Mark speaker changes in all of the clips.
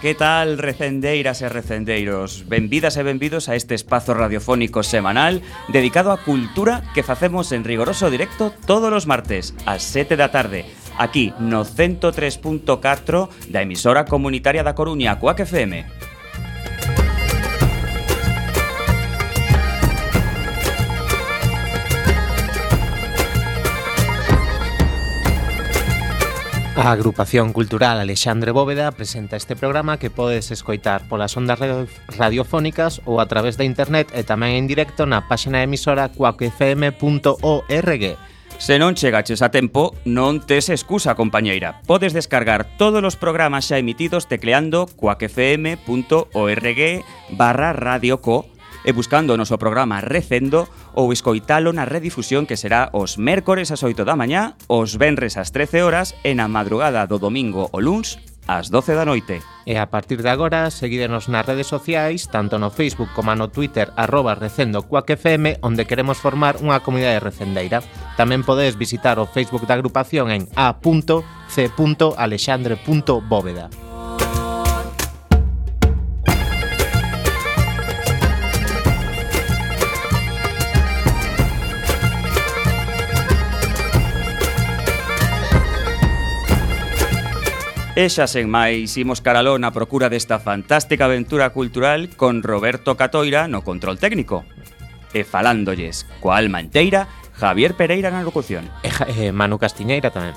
Speaker 1: que tal, recendeiras e recendeiros? Benvidas e benvidos a este espazo radiofónico semanal dedicado á cultura que facemos en rigoroso directo todos os martes ás 7 da tarde aquí no 103.4 da emisora comunitaria da Coruña, Coac FM.
Speaker 2: A agrupación cultural Alexandre Bóveda presenta este programa que podes escoitar polas ondas radiofónicas ou a través da internet e tamén en directo na páxina emisora cuacfm.org.
Speaker 1: Se non chegaches a tempo, non tes excusa, compañeira. Podes descargar todos os programas xa emitidos tecleando cuacfm.org barra radioco e buscando o noso programa Recendo ou escoitalo na redifusión que será os mércores ás 8 da mañá, os venres ás 13 horas e na madrugada do domingo o luns ás 12 da noite.
Speaker 2: E a partir de agora, seguídenos nas redes sociais, tanto no Facebook como no Twitter, arroba recendo cuacfm, onde queremos formar unha comunidade recendeira. Tamén podedes visitar o Facebook da agrupación en a.c.alexandre.bóveda.
Speaker 1: E xa sen máis, imos caralón a procura desta fantástica aventura cultural con Roberto Catoira no control técnico. E falándolles coa alma enteira, Javier Pereira na locución.
Speaker 2: E, e Manu Castiñeira tamén.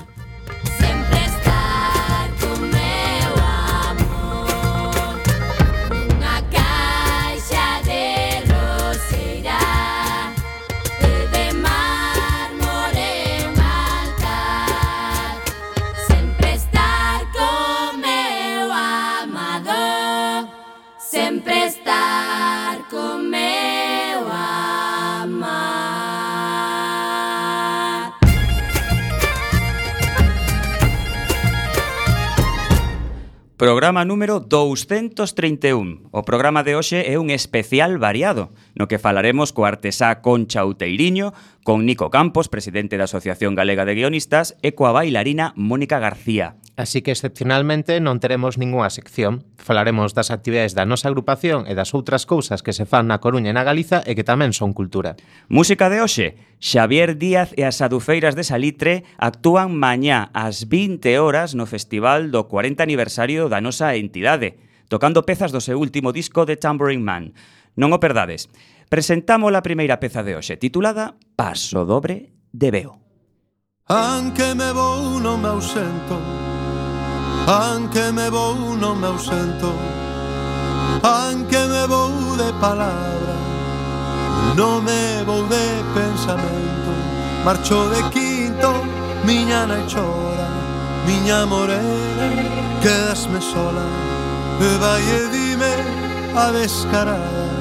Speaker 1: Programa número 231. O programa de hoxe é un especial variado, no que falaremos co artesá Concha Outeiriño, con Nico Campos, presidente da Asociación Galega de Guionistas, e coa bailarina Mónica García.
Speaker 2: Así que excepcionalmente non teremos ningunha sección. Falaremos das actividades da nosa agrupación e das outras cousas que se fan na Coruña e na Galiza e que tamén son cultura.
Speaker 1: Música de hoxe. Xavier Díaz e as Adufeiras de Salitre actúan mañá ás 20 horas no festival do 40 aniversario da nosa entidade, tocando pezas do seu último disco de Tambourine Man. Non o perdades. Presentamos a primeira peza de hoxe, titulada Paso dobre de Veo.
Speaker 3: Anque me vou non me ausento. Anque me vou non me ausento. Anque me vou de palabra. Non me vou de pensamento. Marcho de quinto, miña nai chora. Miña morena, quedasme sola. E vai e dime a descarada.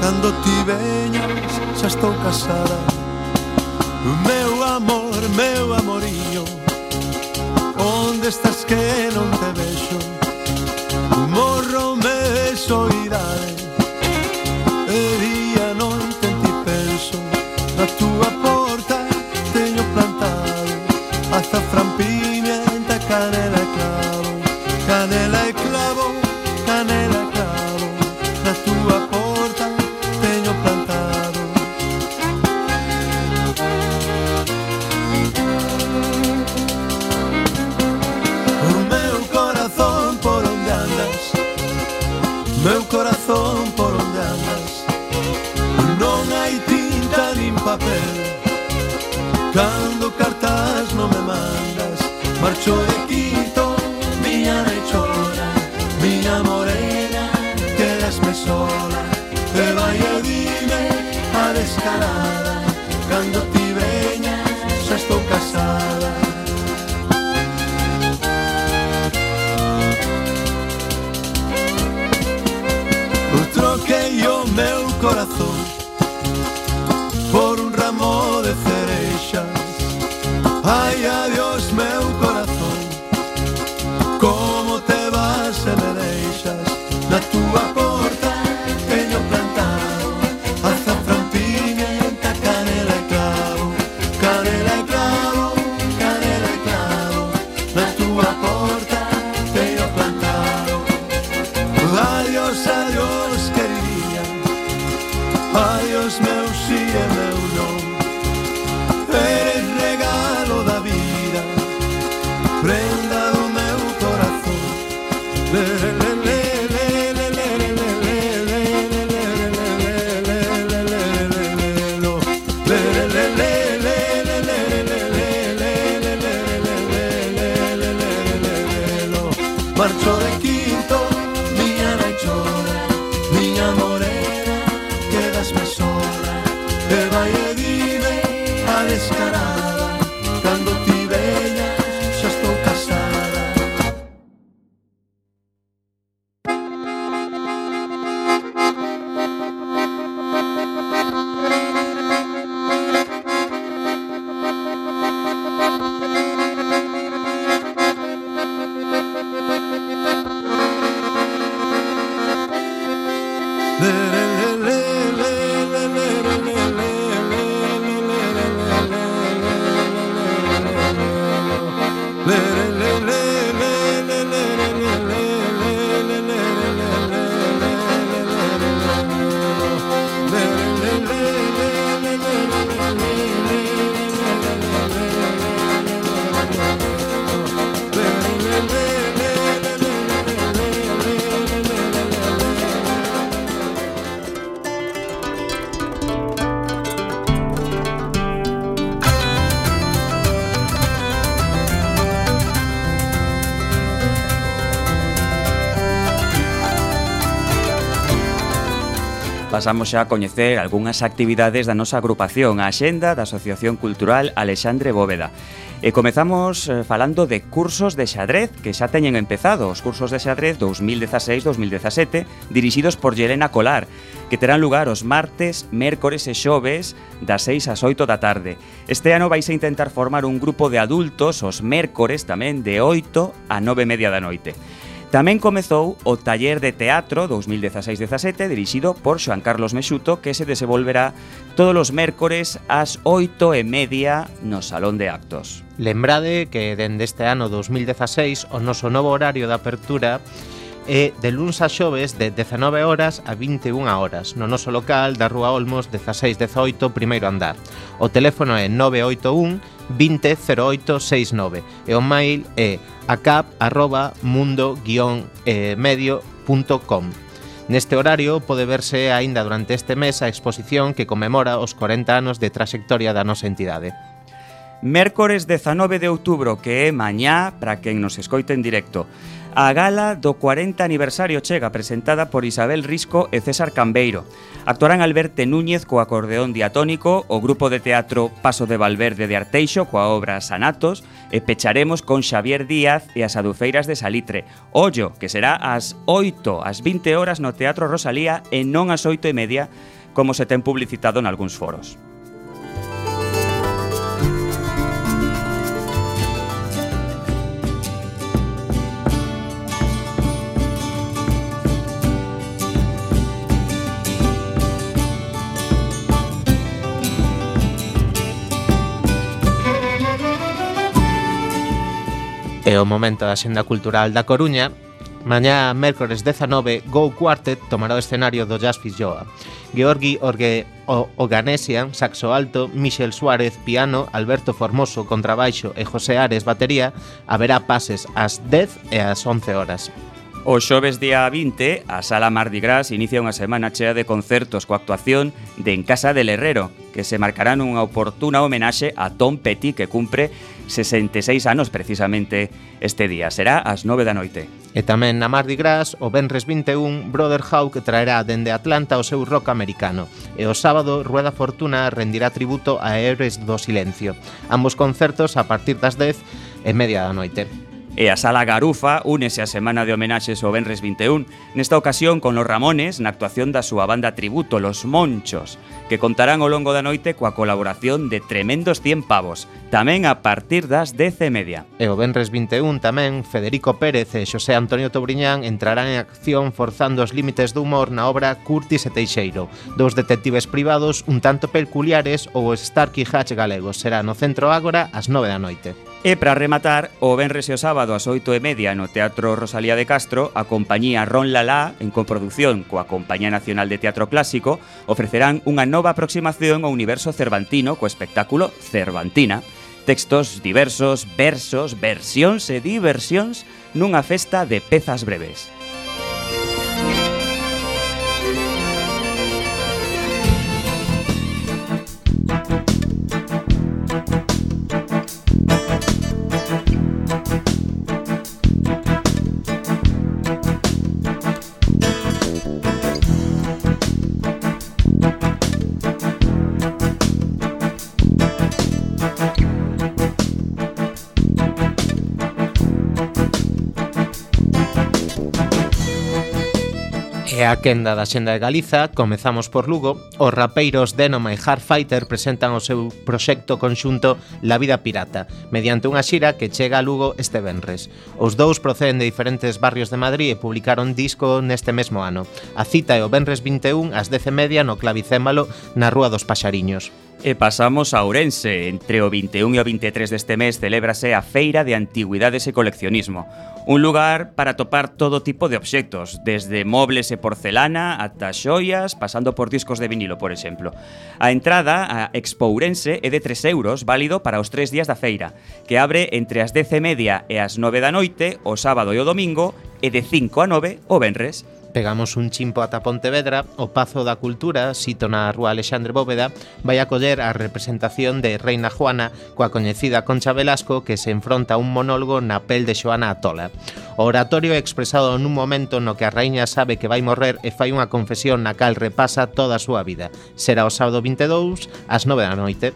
Speaker 3: Cando ti veñas xa estou casada. Meu amor, meu amoriño Onde estás que non te vexo? Morro me soy
Speaker 1: pasamos xa a coñecer algunhas actividades da nosa agrupación, a Xenda da Asociación Cultural Alexandre Bóveda. E comezamos eh, falando de cursos de xadrez que xa teñen empezado os cursos de xadrez 2016-2017 dirixidos por Yelena Colar que terán lugar os martes, mércores e xoves das 6 ás 8 da tarde. Este ano vais a intentar formar un grupo de adultos os mércores tamén de 8 a 9 media da noite. Tamén comezou o Taller de Teatro 2016-17 dirixido por Xoan Carlos Mexuto que se desenvolverá todos os mércores ás 8 e media no Salón de Actos.
Speaker 2: Lembrade que dende este ano 2016 o noso novo horario de apertura e de luns a xoves de 19 horas a 21 horas no noso local da Rúa Olmos 1618, primeiro andar. O teléfono é 981 200869 e o mail é acap@mundo-medio.com. Eh, Neste horario pode verse aínda durante este mes a exposición que conmemora os 40 anos de traxectoria da nosa entidade.
Speaker 1: Mércores 19 de outubro, que é mañá para quen nos escoite en directo. A gala do 40 aniversario chega presentada por Isabel Risco e César Cambeiro. Actuarán Alberto Núñez co acordeón diatónico, o grupo de teatro Paso de Valverde de Arteixo coa obra Sanatos e pecharemos con Xavier Díaz e as adufeiras de Salitre. Ollo, que será ás 8, ás 20 horas no Teatro Rosalía e non ás 8 e media como se ten publicitado en algúns foros.
Speaker 2: é o momento da xenda cultural da Coruña, Mañá, mércores 19, Go Quartet tomará o escenario do Jazz Fisjoa. Georgi Orge o Oganesian, saxo alto, Michel Suárez, piano, Alberto Formoso, contrabaixo e José Ares, batería, haberá pases ás 10 e ás 11 horas.
Speaker 1: O xoves día 20, a Sala Mardi Gras inicia unha semana chea de concertos coa actuación de En Casa del Herrero, que se marcarán unha oportuna homenaxe a Tom Petty, que cumpre 66 anos precisamente este día. Será ás 9 da noite.
Speaker 2: E tamén na Mardi Gras, o Benres 21, Brother Hawk traerá dende Atlanta o seu rock americano. E o sábado, Rueda Fortuna rendirá tributo a Héroes do Silencio. Ambos concertos a partir das 10 e media da noite.
Speaker 1: E a Sala Garufa únese a semana de homenaxes ao Benres 21, nesta ocasión con los Ramones na actuación da súa banda tributo Los Monchos, que contarán ao longo da noite coa colaboración de tremendos 100 pavos, tamén a partir das 10:30. E
Speaker 2: o Benres 21 tamén Federico Pérez e Xosé Antonio Tobriñán entrarán en acción forzando os límites do humor na obra Curtis e Teixeiro, dous detectives privados un tanto peculiares ou Starky Hatch galegos. Será no Centro Ágora ás 9 da noite.
Speaker 1: E para rematar, o Benres e o sábado ás 8 e media no Teatro Rosalía de Castro, a compañía Ron Lalá, en coproducción coa Compañía Nacional de Teatro Clásico, ofrecerán unha nova aproximación ao universo cervantino co espectáculo Cervantina. Textos diversos, versos, versións e diversións nunha festa de pezas breves.
Speaker 2: E a quenda da Xenda de Galiza, comezamos por Lugo, os rapeiros Denoma e Hardfighter presentan o seu proxecto conxunto La Vida Pirata, mediante unha xira que chega a Lugo este venres. Os dous proceden de diferentes barrios de Madrid e publicaron disco neste mesmo ano. A cita é o venres 21 ás 10:30 no Clavicémalo na Rúa dos Paxariños.
Speaker 1: E pasamos a Ourense. Entre o 21 e o 23 deste mes celébrase a Feira de Antigüidades e Coleccionismo, un lugar para topar todo tipo de obxectos, desde mobles e porcelana ata xoias, pasando por discos de vinilo, por exemplo. A entrada a Expo Ourense é de 3 euros, válido para os tres días da feira, que abre entre as 10 e media e as 9 da noite, o sábado e o domingo, e de 5 a 9 o venres.
Speaker 2: Pegamos un chimpo ata Pontevedra, o Pazo da Cultura, sito na Rúa Alexandre Bóveda, vai acoller a representación de Reina Juana coa coñecida Concha Velasco que se enfronta a un monólogo na pel de Xoana Atola. O oratorio é expresado nun momento no que a raíña sabe que vai morrer e fai unha confesión na cal repasa toda a súa vida. Será o sábado 22 ás 9 da noite.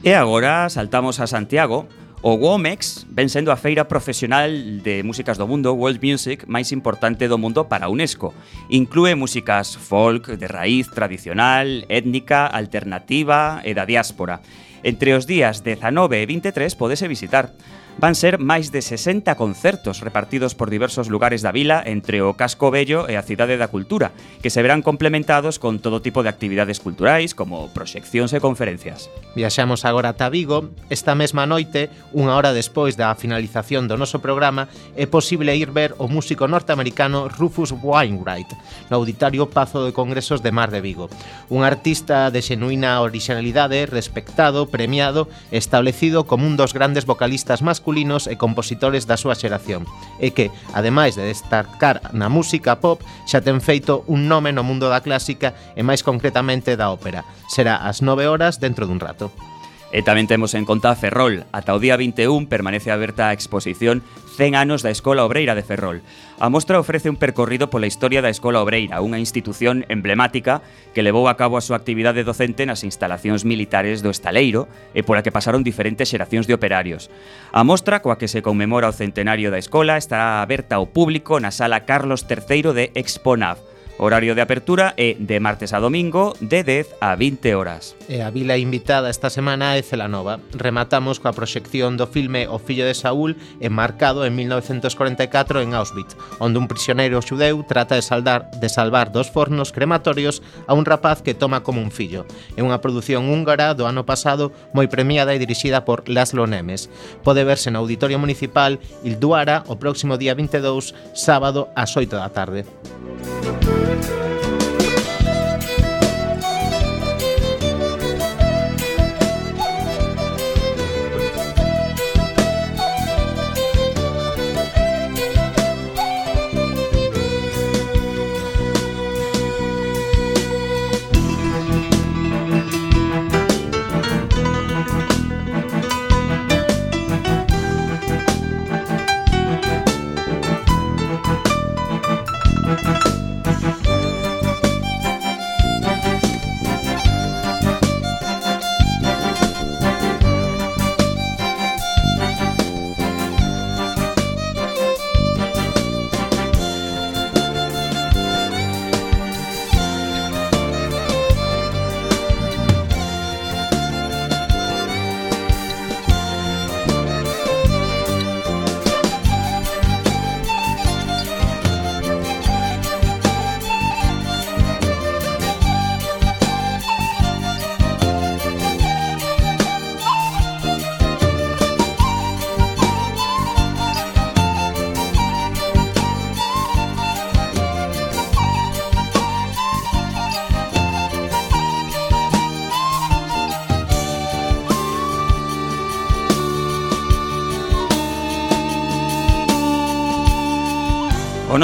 Speaker 1: E agora saltamos a Santiago, O Womex ven sendo a feira profesional de músicas do mundo World Music máis importante do mundo para a UNESCO. Inclúe músicas folk, de raíz tradicional, étnica, alternativa e da diáspora. Entre os días 19 e 23 podese visitar. Van ser máis de 60 concertos repartidos por diversos lugares da vila entre o Casco Bello e a Cidade da Cultura, que se verán complementados con todo tipo de actividades culturais como proxeccións e conferencias.
Speaker 2: Viaxamos agora ata Vigo. Esta mesma noite, unha hora despois da finalización do noso programa, é posible ir ver o músico norteamericano Rufus Wainwright no Auditorio Pazo de Congresos de Mar de Vigo. Un artista de xenuína originalidade, respectado, premiado, establecido como un dos grandes vocalistas máis masculinos e compositores da súa xeración, e que, ademais de destacar na música pop, xa ten feito un nome no mundo da clásica e máis concretamente da ópera. Será ás 9 horas dentro dun rato.
Speaker 1: E tamén temos en conta Ferrol. Ata o día 21 permanece aberta a exposición 100 anos da Escola Obreira de Ferrol. A mostra ofrece un percorrido pola historia da Escola Obreira, unha institución emblemática que levou a cabo a súa actividade docente nas instalacións militares do Estaleiro e pola que pasaron diferentes xeracións de operarios. A mostra, coa que se conmemora o centenario da escola, estará aberta ao público na sala Carlos III de Exponav, Horario de apertura é de martes a domingo de 10 a 20 horas.
Speaker 2: E a vila invitada esta semana é Celanova. Rematamos coa proxección do filme O fillo de Saúl enmarcado en 1944 en Auschwitz, onde un prisioneiro xudeu trata de, saldar, de salvar dos fornos crematorios a un rapaz que toma como un fillo. É unha produción húngara do ano pasado moi premiada e dirixida por Laszlo Nemes. Pode verse no Auditorio Municipal Ilduara o próximo día 22, sábado ás 8 da tarde.
Speaker 1: Thank you.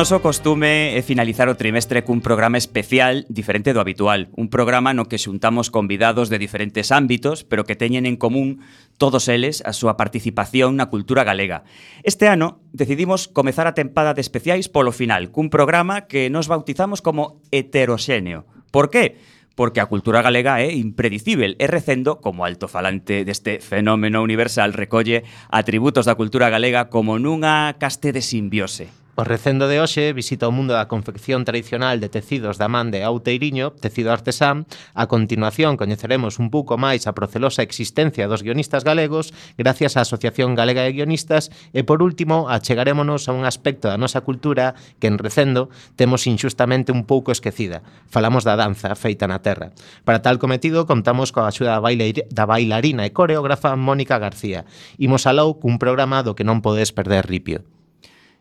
Speaker 1: noso costume é finalizar o trimestre cun programa especial diferente do habitual. Un programa no que xuntamos convidados de diferentes ámbitos, pero que teñen en común todos eles a súa participación na cultura galega. Este ano decidimos comezar a tempada de especiais polo final, cun programa que nos bautizamos como heteroxéneo. Por qué? porque a cultura galega é impredicível e recendo como altofalante deste fenómeno universal recolle atributos da cultura galega como nunha caste de simbiose.
Speaker 2: O recendo de hoxe visita o mundo da confección tradicional de tecidos da man de Outeiriño, tecido artesán. A continuación coñeceremos un pouco máis a procelosa existencia dos guionistas galegos gracias á Asociación Galega de Guionistas e, por último, achegarémonos a un aspecto da nosa cultura que en recendo temos injustamente un pouco esquecida. Falamos da danza feita na terra. Para tal cometido, contamos coa axuda da, da bailarina e coreógrafa Mónica García. Imos alou cun programa do que non podes perder ripio.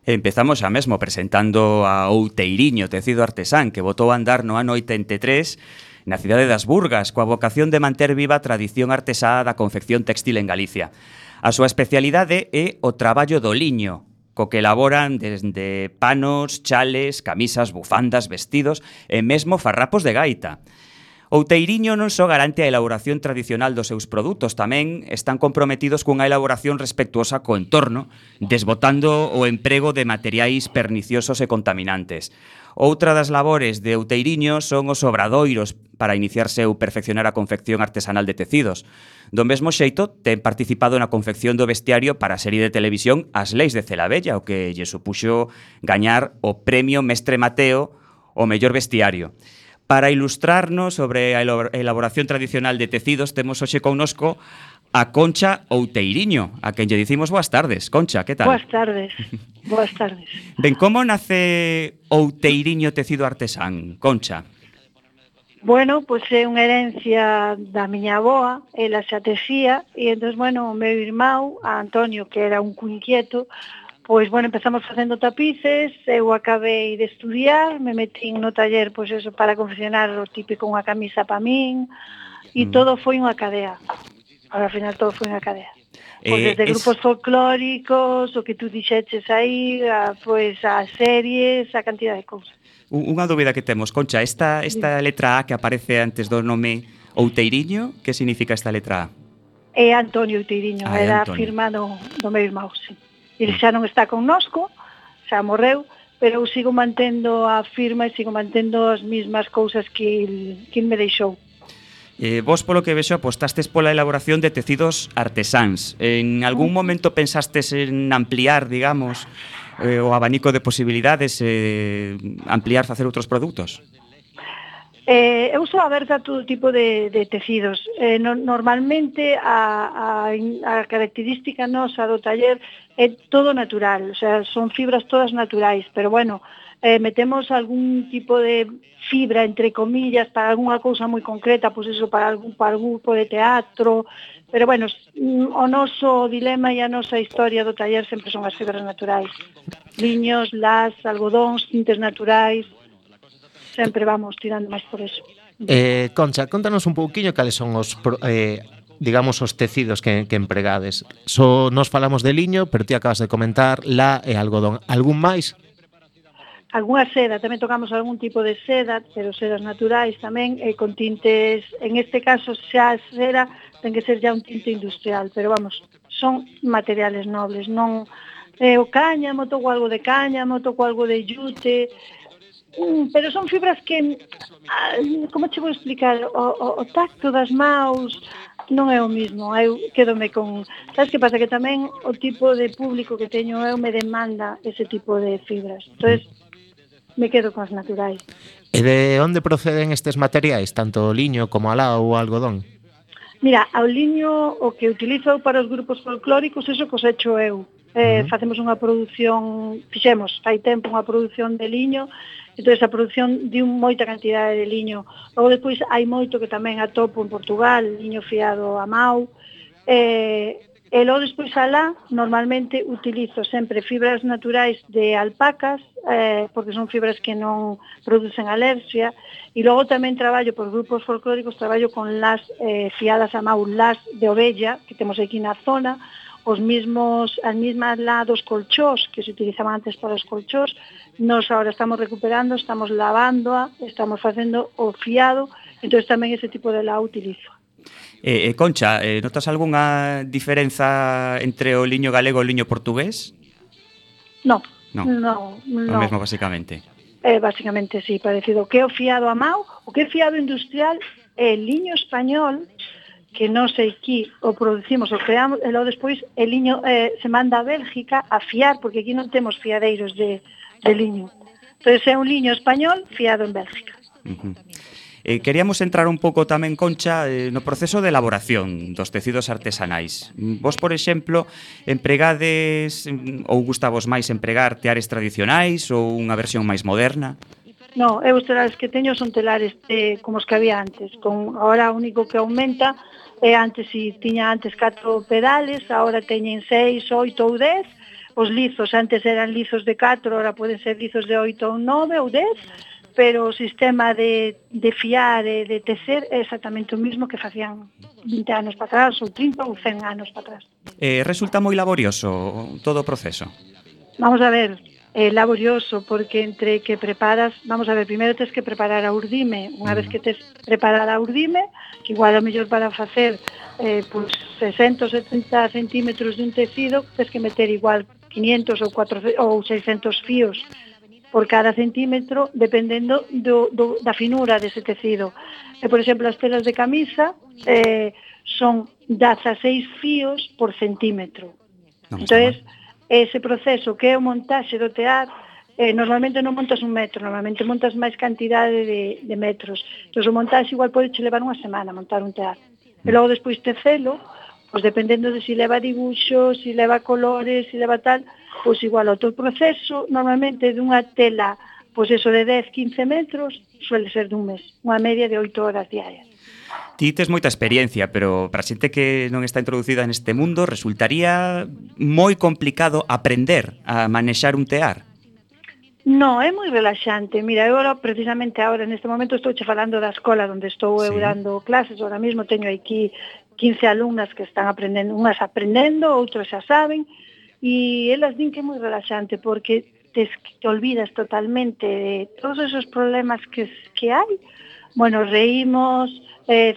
Speaker 1: Empezamos xa mesmo presentando a Outeiriño Tecido Artesán que votou a andar no ano 83 na cidade das Burgas coa vocación de manter viva a tradición artesá da confección textil en Galicia. A súa especialidade é o traballo do liño, co que elaboran desde panos, chales, camisas, bufandas, vestidos e mesmo farrapos de gaita. Outeiriño non só garante a elaboración tradicional dos seus produtos, tamén están comprometidos cunha elaboración respectuosa co entorno, desbotando o emprego de materiais perniciosos e contaminantes. Outra das labores de Outeiriño son os obradoiros para iniciarse ou perfeccionar a confección artesanal de tecidos. Do mesmo xeito, ten participado na confección do vestiario para a serie de televisión As Leis de Celabella, o que lle supuxo gañar o premio Mestre Mateo o mellor vestiario. Para ilustrarnos sobre a elaboración tradicional de tecidos, temos hoxe connosco a Concha Outeiriño, a quen lle dicimos boas tardes. Concha, que tal?
Speaker 4: Boas tardes, boas tardes.
Speaker 1: Ben, como nace Outeiriño Tecido Artesán, Concha?
Speaker 4: Bueno, pois pues é unha herencia da miña aboa, ela xa tecía, e entón, bueno, o meu irmão, a Antonio, que era un cunquieto, Pois, bueno, empezamos facendo tapices, eu acabei de estudiar, me metín no taller, pois, eso, para confeccionar o típico unha camisa para min, e mm. todo foi unha cadea. Ao final todo foi unha cadea. Pois, eh, desde es... grupos folclóricos, o que tú dixeches aí, a, pois, as series, a cantidad de cousas.
Speaker 1: Unha dúbida que temos, Concha, esta, esta letra A que aparece antes do nome Outeiriño, que significa esta letra A?
Speaker 4: É Antonio Outeiriño, ah, era Antonio. firma do, do meu irmão, sí. Ele mm. xa non está connosco, xa morreu, pero eu sigo mantendo a firma e sigo mantendo as mismas cousas que, que me deixou.
Speaker 1: Eh, vos, polo que vexo, apostastes pola elaboración de tecidos artesáns. En algún mm. momento pensastes en ampliar, digamos, eh, o abanico de posibilidades, eh, ampliar, facer outros produtos?
Speaker 4: Eh, eu sou aberta a todo tipo de, de tecidos. Eh, no, normalmente a, a, a característica nosa do taller é todo natural, o sea, son fibras todas naturais, pero bueno, eh, metemos algún tipo de fibra, entre comillas, para algunha cousa moi concreta, pois eso, para algún, para algún grupo de teatro, pero bueno, o noso dilema e a nosa historia do taller sempre son as fibras naturais. Liños, las, algodóns, tintes naturais, sempre vamos tirando máis por eso.
Speaker 2: Eh, Concha, contanos un pouquiño cales son os eh, digamos, os tecidos que, que empregades. So, nos falamos de liño, pero ti acabas de comentar la e algodón. Algún máis?
Speaker 4: Alguna seda, tamén tocamos algún tipo de seda, pero sedas naturais tamén, e con tintes, en este caso xa a seda ten que ser ya un tinte industrial, pero vamos, son materiales nobles, non eh, o cáñamo, toco algo de cáñamo, toco algo de yute, Mm, pero son fibras que ah, como che vou explicar o, o, o tacto das maus non é o mismo. Eu quedome con sabes que pasa? Que tamén o tipo de público que teño eu me demanda ese tipo de fibras. Entonces me quedo coas naturais.
Speaker 2: E de onde proceden estes materiais? Tanto o liño como a la ou o algodón?
Speaker 4: Mira, ao liño o que utilizo para os grupos folclóricos, eso cosecho eu eh, uh -huh. facemos unha produción, fixemos fai tempo unha produción de liño, entón esa produción diu moita cantidade de liño. Logo despois hai moito que tamén atopo en Portugal, liño fiado a Mau, eh, e logo despois alá normalmente utilizo sempre fibras naturais de alpacas, eh, porque son fibras que non producen alerxia, e logo tamén traballo por grupos folclóricos, traballo con las eh, fiadas a Mau, las de ovella, que temos aquí na zona, os mismos, as mismas lá dos colchós que se utilizaban antes para os colchós, nos ahora estamos recuperando, estamos lavando, estamos facendo o fiado, entonces tamén ese tipo de la utilizo.
Speaker 1: Eh, eh, Concha, eh, notas algunha diferenza entre o liño galego e o liño portugués?
Speaker 4: No,
Speaker 1: no,
Speaker 4: no, no.
Speaker 1: O mesmo basicamente.
Speaker 4: Eh, básicamente sí, parecido. O que é o fiado a mau, o que é fiado industrial é eh, liño español, que non sei aquí o producimos o creamos e logo despois el liño eh, se manda a Bélgica a fiar porque aquí non temos fiadeiros de, de liño entonces é un liño español fiado en Bélgica
Speaker 1: uh -huh. Eh, queríamos entrar un pouco tamén, Concha, eh, no proceso de elaboración dos tecidos artesanais. Vos, por exemplo, empregades mm, ou gustavos máis empregar teares tradicionais ou unha versión máis moderna?
Speaker 4: No, eu os telares que teño son telares eh, como os que había antes, con ahora o único que aumenta é antes si tiña antes 4 pedales, agora teñen 6, 8 ou 10. Os lizos antes eran lizos de 4, agora poden ser lizos de 8 ou 9 ou 10, pero o sistema de, de fiar e de tecer é exactamente o mismo que facían 20 anos para atrás, ou 30 ou 100 anos para atrás.
Speaker 1: Eh, resulta moi laborioso todo o proceso.
Speaker 4: Vamos a ver, eh, laborioso porque entre que preparas, vamos a ver, primeiro tes que preparar a urdime, unha vez que tes preparada a urdime, que igual o mellor para facer eh, pues, 60 70 centímetros dun tecido, tes que meter igual 500 ou, 400, ou 600 fíos por cada centímetro, dependendo do, do, da finura dese tecido. E, eh, por exemplo, as telas de camisa eh, son 16 fíos por centímetro.
Speaker 1: No,
Speaker 4: entón, ese proceso que é o montaxe do tear eh, normalmente non montas un metro, normalmente montas máis cantidade de, de metros. Entón, o montaxe igual pode che levar unha semana montar un tear. E mm. logo despois tecelo, pois dependendo de si leva dibuxos, si leva colores, si leva tal, pois igual outro proceso, normalmente dunha tela, pois eso de 10, 15 metros, suele ser dun mes, unha media de 8 horas diarias.
Speaker 1: Ti tes moita experiencia, pero para xente que non está introducida neste mundo resultaría moi complicado aprender a manexar un tear.
Speaker 4: No, é moi relaxante. Mira, eu ahora, precisamente agora, neste momento, estou che falando da escola onde estou
Speaker 1: sí.
Speaker 4: eu dando clases. Ahora mesmo teño aquí 15 alumnas que están aprendendo, unhas aprendendo, outras xa saben, e elas din que é moi relaxante, porque te, te olvidas totalmente de todos esos problemas que, que hai, bueno, reímos, eh,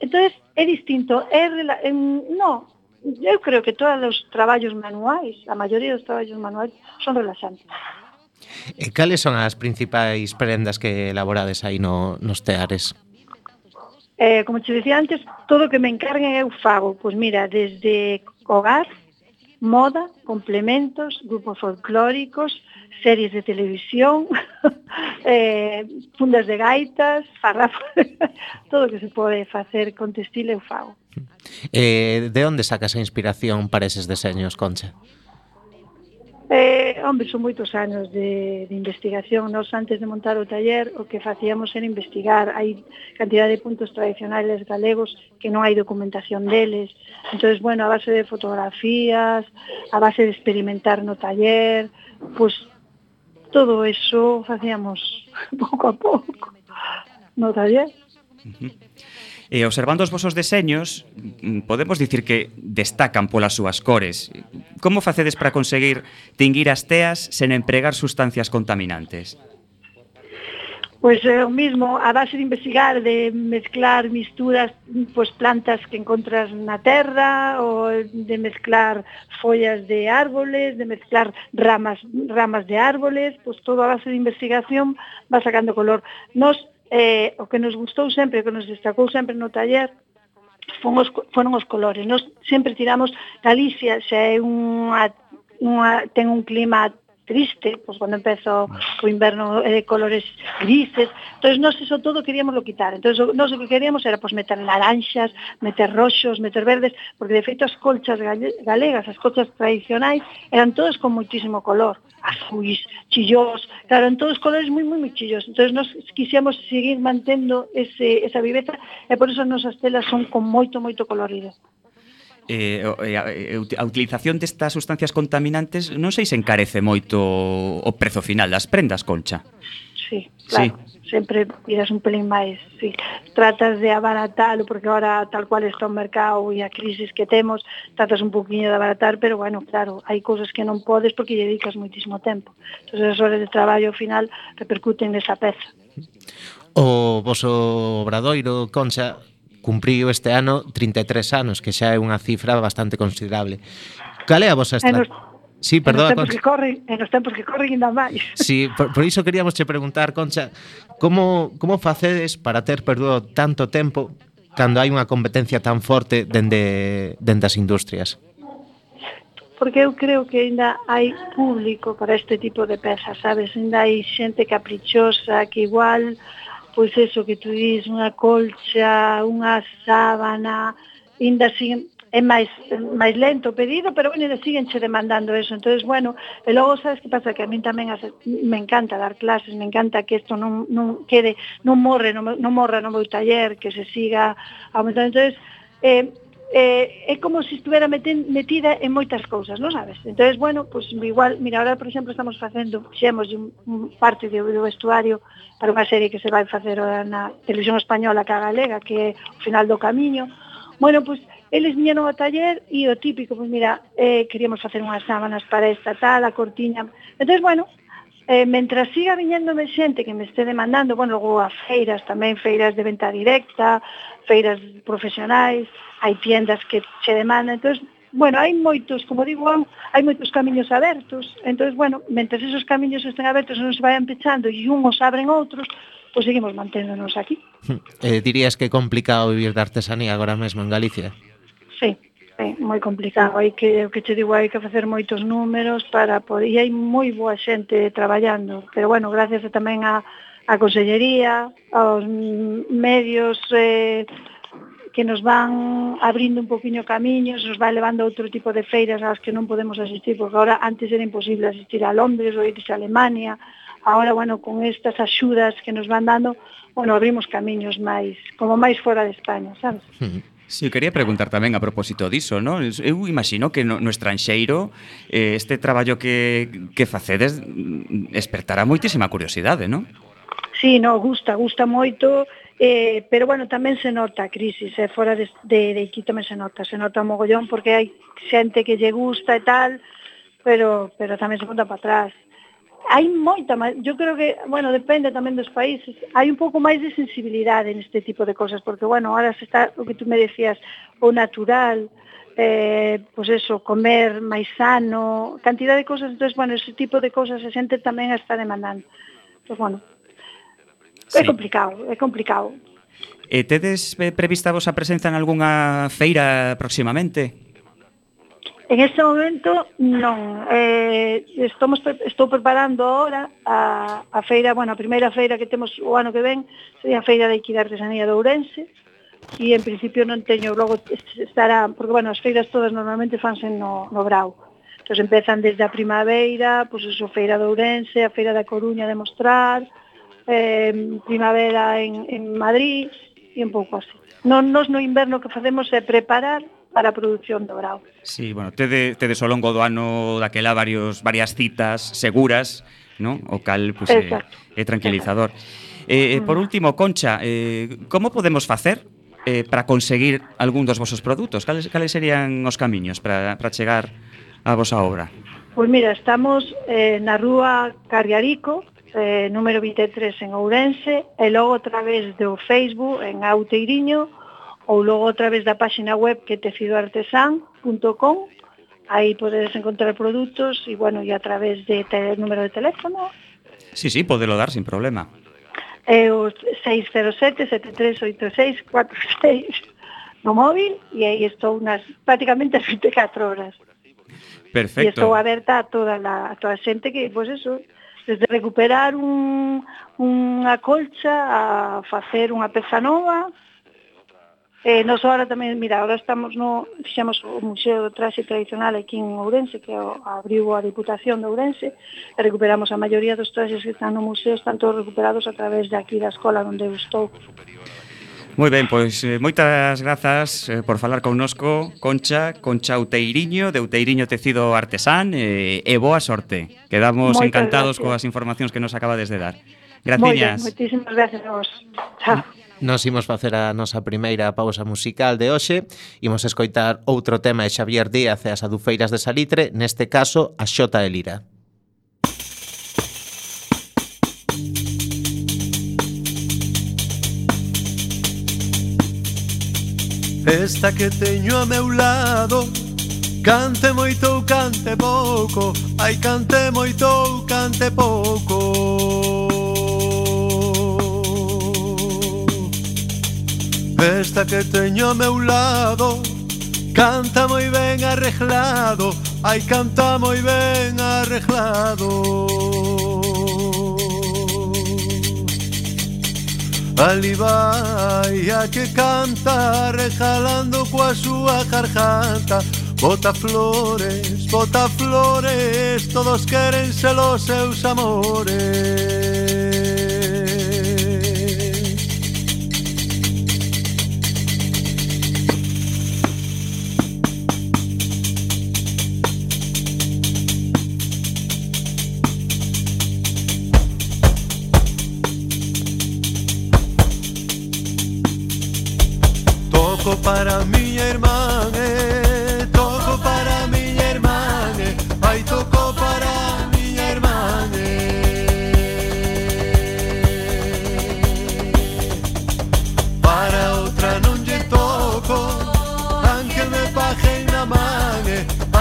Speaker 4: entonces é distinto, é, eh, no, eu creo que todos os traballos manuais, a maioría dos traballos manuais son relaxantes.
Speaker 2: E eh, cales son as principais prendas que elaborades aí no, nos teares?
Speaker 4: Eh, como te dicía antes, todo o que me encarguen eu fago. Pois mira, desde hogar, moda, complementos, grupos folclóricos, series de televisión, eh, fundas de gaitas, farrafos, todo o que se pode facer con textil eu fago.
Speaker 2: Eh, de onde sacas a inspiración para eses deseños, Concha?
Speaker 4: Eh, hombre, son moitos anos de, de investigación. Nos antes de montar o taller o que facíamos era investigar. Hai cantidad de puntos tradicionales galegos que non hai documentación deles. entonces bueno, a base de fotografías, a base de experimentar no taller, pois pues, todo eso facíamos pouco a pouco no taller.
Speaker 1: E eh, observando os vosos deseños, mm, podemos dicir que destacan polas súas cores. Como facedes para conseguir tinguir as teas sen empregar sustancias contaminantes?
Speaker 4: pois é o mismo a base de investigar, de mezclar misturas, pois plantas que encontras na terra ou de mezclar follas de árboles, de mezclar ramas ramas de árboles, pois todo a base de investigación va sacando color. Nos eh, o que nos gustou sempre, o que nos destacou sempre no taller, foron os, foron os colores. Nos sempre tiramos Galicia, xa é unha, unha ten un clima triste, pois cando empezo o inverno é eh, de colores grises, entonces nós eso todo queríamos lo quitar, entonces nós o que queríamos era pois meter naranxas, meter roxos, meter verdes, porque de feito as colchas galegas, as colchas tradicionais, eran todas con muitísimo color, azuis, chillós, claro, en todos colores moi, moi, moi entonces nós quixemos seguir mantendo ese, esa viveza, e por eso as nosas telas son con moito, moito colorido.
Speaker 1: Eh, eh, a, eh, a utilización destas sustancias contaminantes non sei se encarece moito o prezo final das prendas, Concha.
Speaker 4: Sí, claro. Sí. Sempre tiras un pelín máis, sí. Tratas de abaratalo, porque ahora tal cual está o mercado e a crisis que temos, tratas un poquinho de abaratar, pero bueno, claro, hai cousas que non podes porque lle dedicas moitísimo tempo. Entón, as horas de traballo ao final repercuten nesa peza.
Speaker 2: O voso obradoiro, Concha, cumpriu este ano 33 anos, que xa é unha cifra bastante considerable. Cal é a vosa estrategia? Sí, perdón,
Speaker 4: en os tempos Concha. que corren, en os tempos que corren ainda máis.
Speaker 2: Sí, por, por iso queríamos che preguntar, Concha, como como facedes para ter perdido tanto tempo cando hai unha competencia tan forte dende dende as industrias?
Speaker 4: Porque eu creo que ainda hai público para este tipo de pezas, sabes? Ainda hai xente caprichosa que igual eh, pois eso que tú dis, unha colcha, unha sábana, ainda sin é máis máis lento o pedido, pero bueno, siguen che demandando eso. Entonces, bueno, e logo sabes que pasa que a mí tamén hace, me encanta dar clases, me encanta que isto non non quede, non morre, non, non morra no meu taller, que se siga aumentando. Entonces, eh, eh, é como se estuvera meten, metida en moitas cousas, non sabes? Entón, bueno, pues, igual, mira, ahora, por exemplo, estamos facendo, xemos un, un parte do, do vestuario para unha serie que se vai facer na televisión española que a galega, que é o final do camiño. Bueno, pues, eles viñeron ao taller e o típico, pues, mira, eh, queríamos facer unhas sábanas para esta tal, a cortiña. Entón, bueno, Eh, mentras siga viñéndome xente que me este demandando, bueno, logo a feiras tamén, feiras de venta directa, feiras profesionais, hai tiendas que che demandan, entón, bueno, hai moitos, como digo, hai moitos camiños abertos, entón, bueno, mentre esos camiños estén abertos non se vayan pechando e unhos abren outros, pois pues seguimos manténdonos aquí.
Speaker 2: Eh, dirías que é complicado vivir da artesanía agora mesmo en Galicia?
Speaker 4: Sí, É moi complicado, hai que, o que che digo, hai que facer moitos números para poder, e hai moi boa xente traballando, pero bueno, gracias tamén a, a Consellería, aos medios eh, que nos van abrindo un poquinho camiños, nos vai levando a outro tipo de feiras ás que non podemos asistir, porque agora antes era imposible asistir a Londres ou irse a Alemania, agora, bueno, con estas axudas que nos van dando, bueno, abrimos camiños máis, como máis fora de España, sabes? Mm -hmm.
Speaker 1: Sí, quería preguntar tamén a propósito diso, no? Eu imagino que no, no estranxeiro eh, este traballo que, que facedes mm, despertará moitísima curiosidade, non?
Speaker 4: Sí, no, gusta, gusta moito, eh, pero bueno, tamén se nota a crisis, eh, fora de, de, de aquí tamén se nota, se nota mogollón porque hai xente que lle gusta e tal, pero, pero tamén se conta para atrás hai moita máis, eu creo que, bueno, depende tamén dos países, hai un pouco máis de sensibilidade neste tipo de cosas, porque, bueno, ahora se está, o que tú me decías, o natural, eh, pois pues eso, comer máis sano, cantidad de cosas, entonces, bueno, ese tipo de cosas a xente tamén está demandando. Pois, pues, bueno, sí. é complicado, é complicado.
Speaker 1: E tedes eh, prevista vosa presenza en algunha feira próximamente?
Speaker 4: En este momento non, eh, estamos, estou preparando ahora a, a feira, bueno, a primeira feira que temos o ano que ven, sería a feira de equidade Artesanía de Ourense, e en principio non teño, logo estará, porque bueno, as feiras todas normalmente fanse no, no Brau, entón empezan desde a primavera, pois pues, a feira de Ourense, a feira da Coruña de Mostrar, eh, primavera en, en Madrid, e un pouco así. Non, nos no inverno que facemos é preparar para a produción do grau.
Speaker 1: Sí, bueno, tede, tedes ao longo do ano daquela varios, varias citas seguras, ¿no? O cal pues, é, é tranquilizador. Eh, eh, por último, Concha, eh, como podemos facer eh, para conseguir algún dos vosos produtos? Cales, cales serían os camiños para, para chegar a vosa obra?
Speaker 4: Pois pues mira, estamos eh, na rúa Carriarico, eh, número 23 en Ourense, e logo a través do Facebook en Auteiriño, ou logo a través da páxina web que tecidoartesan.com aí podedes encontrar produtos e bueno, e a través de te, número de teléfono
Speaker 1: Sí, sí, podelo dar sin problema
Speaker 4: é o 607-738646 no móvil e aí estou unas prácticamente as 24 horas.
Speaker 1: Perfecto.
Speaker 4: E estou aberta a toda la, a toda a xente que, pois pues eso, desde recuperar un, unha colcha a facer unha peza nova, Eh, nos ahora tamén, mira, ahora estamos no, fixemos o Museo do Traxe Tradicional aquí en Ourense, que o, abriu a Diputación de Ourense, e recuperamos a maioría dos traxes que están no museo, están todos recuperados a través de aquí da escola onde eu estou.
Speaker 1: Moi ben, pois eh, moitas grazas eh, por falar connosco, Concha, Concha Uteiriño, de Uteiriño Tecido Artesán, eh, e boa sorte. Quedamos
Speaker 4: moitas
Speaker 1: encantados
Speaker 4: gracias.
Speaker 1: coas informacións que nos acabades de dar. Graciñas.
Speaker 4: Moi ben, moitísimas gracias a vos. Chao.
Speaker 2: Nos imos facer a nosa primeira pausa musical de hoxe. Imos escoitar outro tema de Xavier Díaz e as adufeiras de Salitre Neste caso, a Xota de Lira.
Speaker 3: Esta que teño a meu lado Cante moito ou cante pouco. Ai, cante moito ou cante pouco. Esta que teño a meu lado Canta moi ben arreglado Ai, canta moi ben arreglado. Ali vai a que canta rejalando coa súa garganta. Bota flores, bota flores, todos queren ser os seus amores.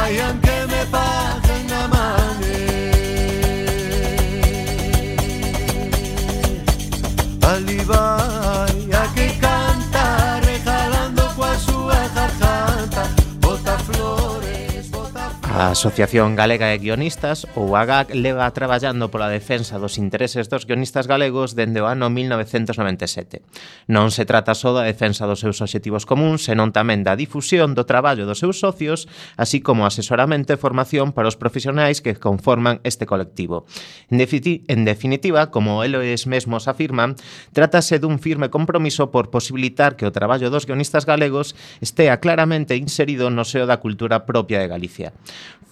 Speaker 3: giant A
Speaker 2: Asociación Galega de Guionistas, ou AGAC, leva traballando pola defensa dos intereses dos guionistas galegos dende o ano 1997. Non se trata só da defensa dos seus obxectivos comuns, senón tamén da difusión do traballo dos seus socios, así como asesoramento e formación para os profesionais que conforman este colectivo. En, en definitiva, como eles mesmos afirman, trátase dun firme compromiso por posibilitar que o traballo dos guionistas galegos estea claramente inserido no seo da cultura propia de Galicia.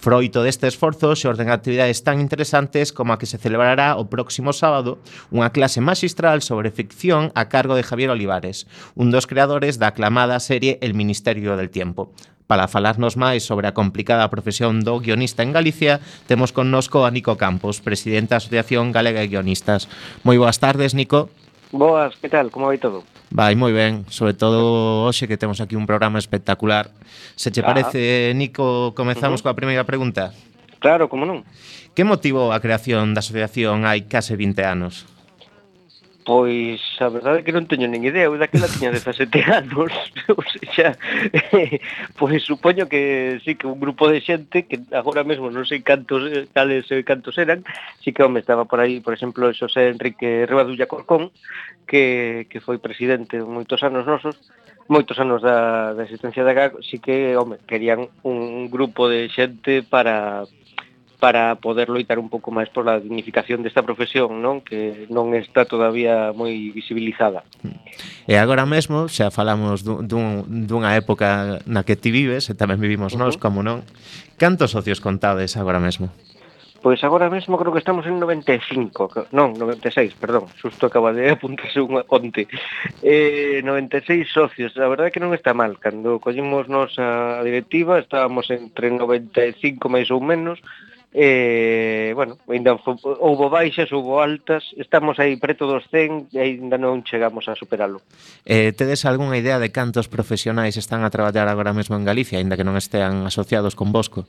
Speaker 2: Froito deste esforzo xorden actividades tan interesantes como a que se celebrará o próximo sábado unha clase magistral sobre ficción a cargo de Javier Olivares, un dos creadores da aclamada serie El Ministerio del Tiempo. Para falarnos máis sobre a complicada profesión do guionista en Galicia, temos connosco a Nico Campos, presidente da Asociación Galega de Guionistas. Moi boas tardes, Nico.
Speaker 5: Boas, que tal? Como vai todo?
Speaker 2: Vai moi ben, sobre todo hoxe que temos aquí un programa espectacular. Se che
Speaker 5: ah.
Speaker 2: parece, Nico, comezamos
Speaker 5: uh -huh.
Speaker 2: coa primeira pregunta?
Speaker 5: Claro, como non.
Speaker 2: Que motivou a creación da asociación hai case 20 anos?
Speaker 5: Pois a verdade é que non teño nin idea, eu daquela tiña 17 anos, ou seja, pois supoño que sí que un grupo de xente que agora mesmo non sei cantos eh, tales e eh, cantos eran, sí que home estaba por aí, por exemplo, Xosé Enrique Rebadulla Corcón, que, que foi presidente moitos anos nosos, moitos anos da, da existencia da GAC, sí que, home, querían un grupo de xente para para poder loitar un pouco máis pola dignificación desta profesión, non que non está todavía moi visibilizada.
Speaker 2: E agora mesmo, xa falamos dun, dun, dunha época na que ti vives, e tamén vivimos nós,
Speaker 5: uh -huh.
Speaker 2: como non, cantos socios contades agora mesmo?
Speaker 5: Pois agora mesmo creo que estamos en 95, non, 96, perdón, susto acaba de apuntarse unha onte. Eh, 96 socios, a verdade que non está mal, cando collimos nos a directiva estábamos entre 95 máis ou menos, eh, bueno, ainda houbo baixas, houbo altas, estamos aí preto dos 100 e ainda non chegamos a superalo.
Speaker 2: Eh, tedes algunha idea de cantos profesionais están a traballar agora mesmo en Galicia, aínda que non estean asociados con Bosco?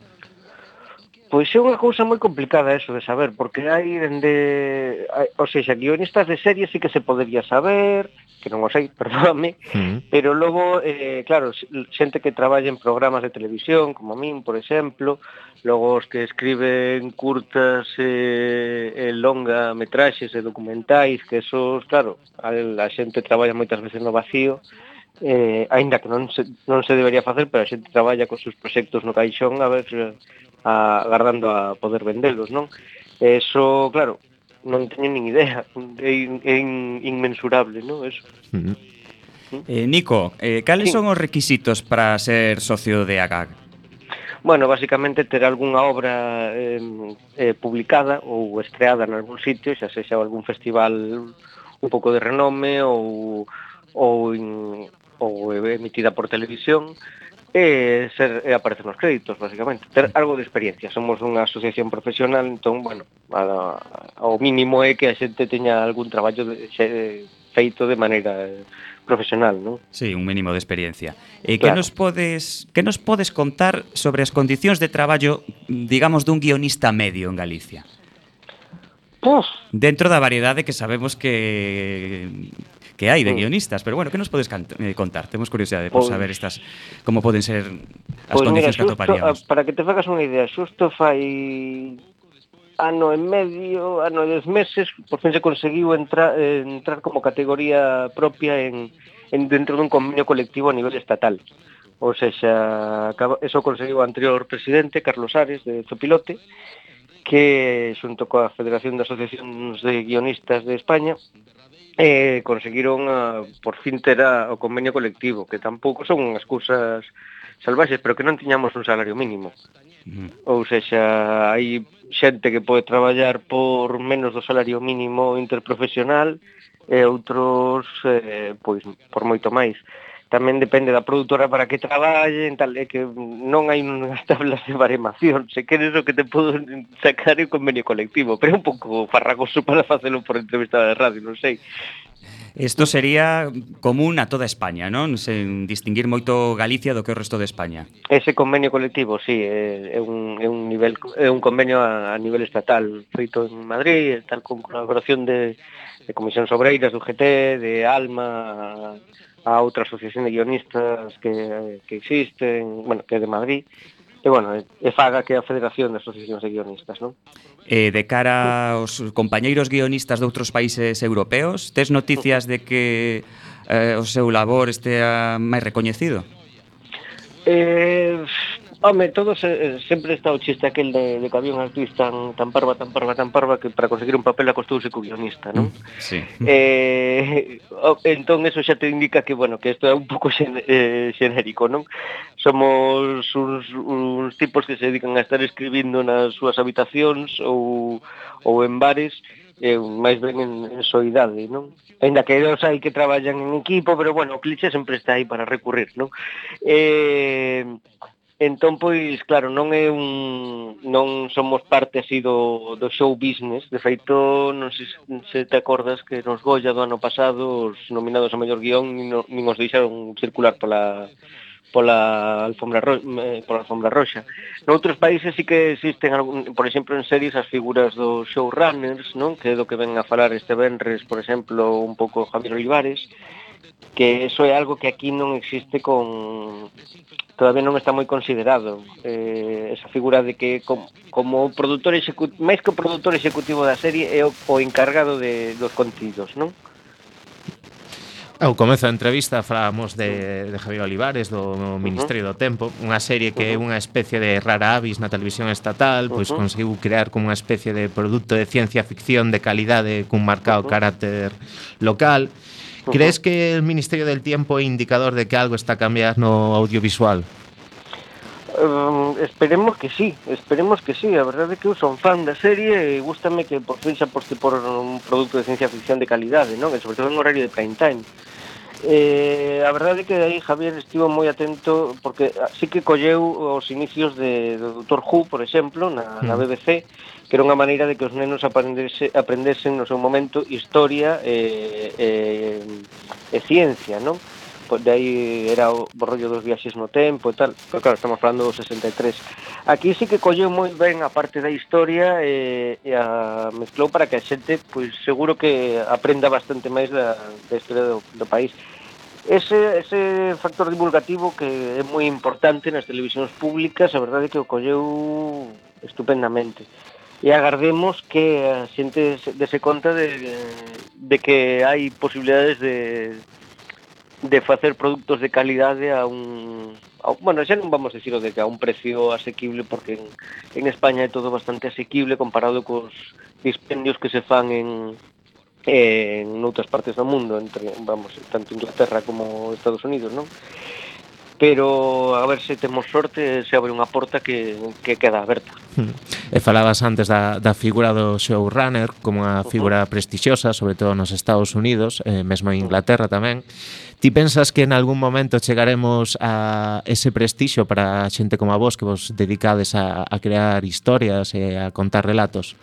Speaker 5: Pois é unha cousa moi complicada eso de saber, porque hai dende... Hai, o sea, guionistas de series sí que se podería saber, que non os hai, perdóname,
Speaker 2: mm.
Speaker 5: pero logo, eh, claro, xente que traballa en programas de televisión, como a min, por exemplo, logo os que escriben curtas eh, e longa metraxes e documentais, que esos, claro, a, a xente traballa moitas veces no vacío, eh, aínda que non se, non se debería facer, pero a xente traballa cos seus proxectos no caixón a ver a, agardando a poder vendelos, non? Eso, claro, non teño nin idea, é, in, é in, inmensurable, non? Eso. Uh -huh.
Speaker 2: ¿Mm?
Speaker 1: Eh, Nico, eh, cales
Speaker 5: sí.
Speaker 1: son os requisitos para ser socio de AGAG?
Speaker 5: bueno, basicamente ter algunha obra eh, eh, publicada ou estreada en algún sitio, xa sexa algún festival un pouco de renome ou ou in, ou emitida por televisión e ser e aparecer nos créditos, basicamente. Ter algo de experiencia. Somos unha asociación profesional, entón, bueno, a, ao mínimo é que a xente teña algún traballo de, xe, feito de maneira eh, profesional, non?
Speaker 1: Sí, un mínimo de experiencia. E
Speaker 5: claro.
Speaker 1: que nos podes que nos podes contar sobre as condicións de traballo, digamos, dun guionista medio en Galicia?
Speaker 5: Pues,
Speaker 1: Dentro da variedade que sabemos que que hai de
Speaker 5: pois.
Speaker 1: guionistas, pero bueno, que nos podes eh, contar? Temos curiosidade por
Speaker 5: pues,
Speaker 1: saber estas como poden ser as
Speaker 5: pois pues
Speaker 1: condicións mira,
Speaker 5: xusto, que
Speaker 1: atoparíamos.
Speaker 5: Ah, para que te fagas unha idea, xusto fai ano e medio, ano e dez meses, por fin se conseguiu entrar, entrar como categoría propia en, en dentro dun convenio colectivo a nivel estatal. O sea, eso conseguiu o anterior presidente, Carlos Ares, de Zopilote, que xunto coa Federación de Asociacións de Guionistas de España eh, conseguiron a, por fin ter a, o convenio colectivo, que tampouco son unhas cousas salvaxes, pero que non tiñamos un salario mínimo.
Speaker 1: Mm.
Speaker 5: Ou sexa, hai xente que pode traballar por menos do salario mínimo interprofesional e outros eh, pois por moito máis tamén depende da produtora para que traballen, tal, é que non hai unhas tablas de baremación, se queres o que te podo sacar o convenio colectivo, pero é un pouco farragoso para facelo por entrevista de radio, non sei.
Speaker 1: Isto sería común a toda España, non? Sen distinguir moito Galicia do que o resto de España.
Speaker 5: Ese convenio colectivo, sí, é un, é un, nivel, é un convenio a, a nivel estatal feito en Madrid, tal con colaboración de, de Comisión Sobreiras, do GT, de ALMA, a outra asociación de guionistas que, que existen, bueno, que é de Madrid, e bueno, e faga que a Federación de Asociacións de Guionistas, non?
Speaker 1: Eh, de cara aos compañeiros guionistas de outros países europeos, tes noticias de que eh, o seu labor estea máis recoñecido?
Speaker 5: Eh, Home, todos eh, sempre está o chiste aquel de, de que había unha actriz tan, tan parva, tan parva, tan parva que para conseguir un papel acostouse co guionista, non?
Speaker 1: Sí.
Speaker 5: Eh, entón, eso xa te indica que, bueno, que isto é un pouco xen, eh, xenérico, non? Somos uns, uns tipos que se dedican a estar escribindo nas súas habitacións ou, ou en bares eh, máis ben en, en soidade, non? Ainda que dos hai que traballan en equipo, pero bueno, o cliché sempre está aí para recurrir, non? Eh, Entón, pois, claro, non é un... non somos parte así do, do show business. De feito, non sei se te acordas que nos Goya do ano pasado os nominados ao mellor guión nin, nin os deixaron circular pola pola alfombra ro eh, pola alfombra roxa. Noutros países sí que existen, algún, por exemplo, en series as figuras dos showrunners, non? Que é do que ven a falar este Benres, por exemplo, un pouco Javier Olivares, que eso é algo que aquí non existe con todavía non está moi considerado eh, esa figura de que com, como produtor executivo máis que o produtor executivo da serie é o, o encargado de, dos contidos non?
Speaker 2: Ao comezo da entrevista falamos de, de Javier Olivares do Ministerio uh -huh. do Tempo unha serie que é uh -huh. unha especie de rara avis na televisión estatal pois
Speaker 5: uh -huh.
Speaker 2: conseguiu crear como unha especie de produto de ciencia ficción de calidade cun marcado
Speaker 5: uh -huh.
Speaker 2: carácter local Crees que el Ministerio del Tiempo é indicador de que algo está no audiovisual?
Speaker 5: Um, esperemos que sí, esperemos que sí. A verdade é que eu son fan da serie e gustame que por fin se aposte por un produto de ciencia ficción de calidade, non? E sobre todo en horario de prime time. Eh, a verdade é que aí Javier estivo moi atento porque ah, así que colleu os inicios de, do Dr. Who, por exemplo, na, na
Speaker 2: hmm.
Speaker 5: BBC, que era unha maneira de que os nenos aprendese, aprendesen no seu momento historia e, e, e ciencia, non? Pois de aí era o rollo dos viaxes no tempo e tal, pero claro, estamos falando do 63. Aquí sí que colleu moi ben a parte da historia e, e a mezclou para que a xente, pois seguro que aprenda bastante máis da, da historia do, do país Ese, ese factor divulgativo que é moi importante nas televisións públicas, a verdade é que o colleu estupendamente. E agardemos que a xente dese conta de, de que hai posibilidades de, de facer produtos de calidade a un... A, bueno, xa non vamos a decir o de que a un precio asequible, porque en, en España é todo bastante asequible comparado cos dispendios que se fan en, en outras partes do mundo, entre, vamos, tanto Inglaterra como Estados Unidos, non? pero a ver se temos sorte se abre unha porta que, que queda aberta.
Speaker 2: Hmm. E falabas antes da, da figura do showrunner como unha figura uh -huh. prestixiosa, sobre todo nos Estados Unidos, eh, mesmo en Inglaterra tamén. Ti pensas que en algún momento chegaremos a ese prestixio para xente como a vos que vos dedicades a, a crear historias e a contar relatos?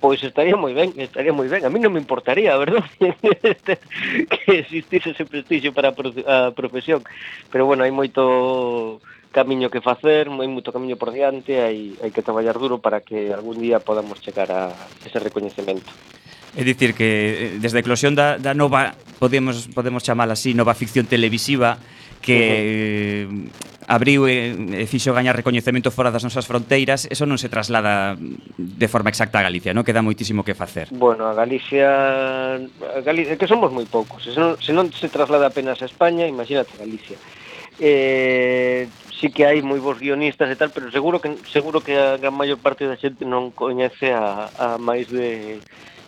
Speaker 5: pois estaría moi ben, estaría moi ben. A mí non me importaría, a verdad, que existise ese prestigio para a profesión. Pero, bueno, hai moito camiño que facer, hai moito camiño por diante, hai, hai que traballar duro para que algún día podamos chegar a ese recoñecemento.
Speaker 1: É dicir que eh, desde a eclosión da, da nova, podemos podemos chamar así, nova ficción televisiva que uh eh, -huh abriu e, e fixo gañar recoñecemento fora das nosas fronteiras, eso non se traslada de forma exacta a Galicia, non? Queda moitísimo que facer.
Speaker 5: Bueno, a Galicia, a Galicia que somos moi poucos, se non, se non se traslada apenas a España, imagínate Galicia. Eh, sí que hai moi bons guionistas e tal, pero seguro que seguro que a gran maior parte da xente non coñece a, a máis de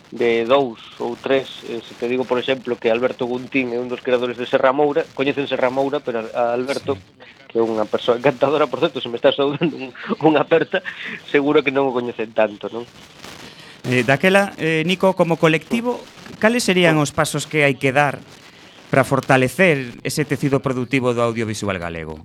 Speaker 5: de dous ou tres, eh, se te digo, por exemplo, que Alberto Guntín é un dos creadores de Serra Moura, coñecen Serra Moura, pero a Alberto sí que é unha persoa encantadora, por certo, se me está saudando un, unha aperta, seguro que non o coñecen tanto, non?
Speaker 1: Eh, daquela, eh, Nico, como colectivo, cales serían os pasos que hai que dar para fortalecer ese tecido productivo do audiovisual galego?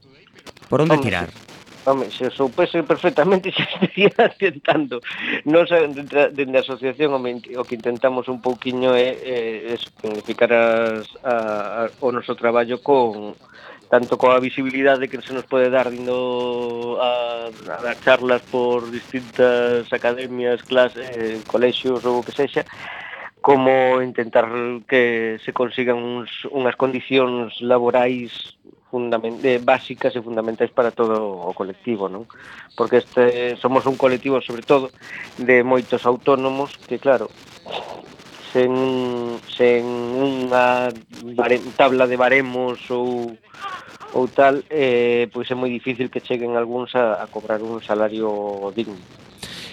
Speaker 1: Por onde Vamos, tirar? Sí.
Speaker 5: Home, se soupese perfectamente xa estaría tentando. Nos dende de, a asociación o que intentamos un pouquiño é, é, é significar as, a, a, o noso traballo con tanto coa visibilidade que se nos pode dar dindo a, a dar charlas por distintas academias, clases, eh, colexios ou o que sexa, como intentar que se consigan uns, unhas condicións laborais eh, básicas e fundamentais para todo o colectivo, non? Porque este somos un colectivo sobre todo de moitos autónomos que claro, sen, sen unha tabla de baremos ou ou tal, eh, pois é moi difícil que cheguen algúns a, a cobrar un salario digno.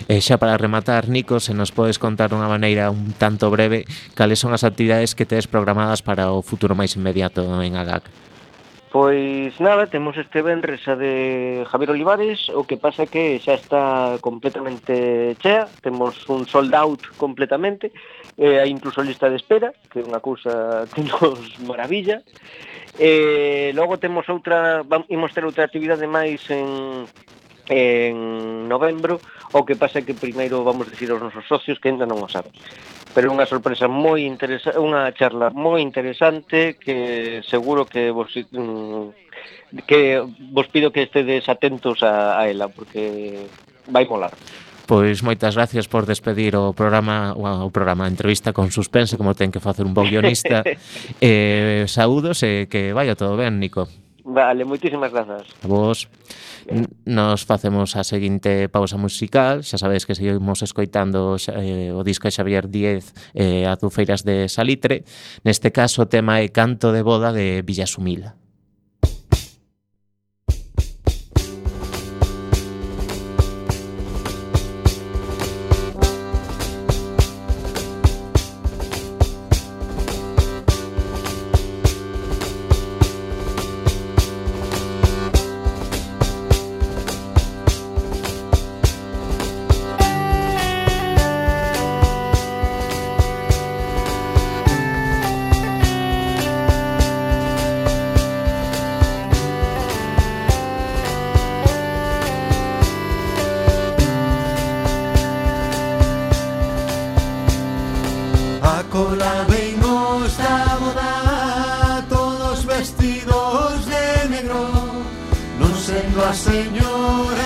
Speaker 2: E xa para rematar, Nico, se nos podes contar dunha maneira un tanto breve cales son as actividades que tedes programadas para o futuro máis inmediato en AGAC?
Speaker 5: Pois nada, temos este venres a de Javier Olivares, o que pasa que xa está completamente chea, temos un sold out completamente, eh, hai incluso lista de espera, que é unha cousa que nos maravilla. Eh, logo temos outra, vamos, ter outra actividade máis en, en novembro, o que pasa é que primeiro vamos dicir aos nosos socios que ainda non o saben. Pero unha sorpresa moi interesante, unha charla moi interesante que seguro que vos mm, que vos pido que estedes atentos a, a ela porque vai molar.
Speaker 2: Pois moitas gracias por despedir o programa o programa a entrevista con suspense como ten que facer un bo guionista. eh, saúdos e eh, que vaya todo ben, Nico.
Speaker 5: Vale, moitísimas grazas.
Speaker 2: A vos. Nos facemos a seguinte pausa musical. Xa sabedes que seguimos escoitando eh, o disco de Xavier Díez eh, a Dufeiras de Salitre. Neste caso o tema é Canto de Boda de Villasumila.
Speaker 3: nuestra señora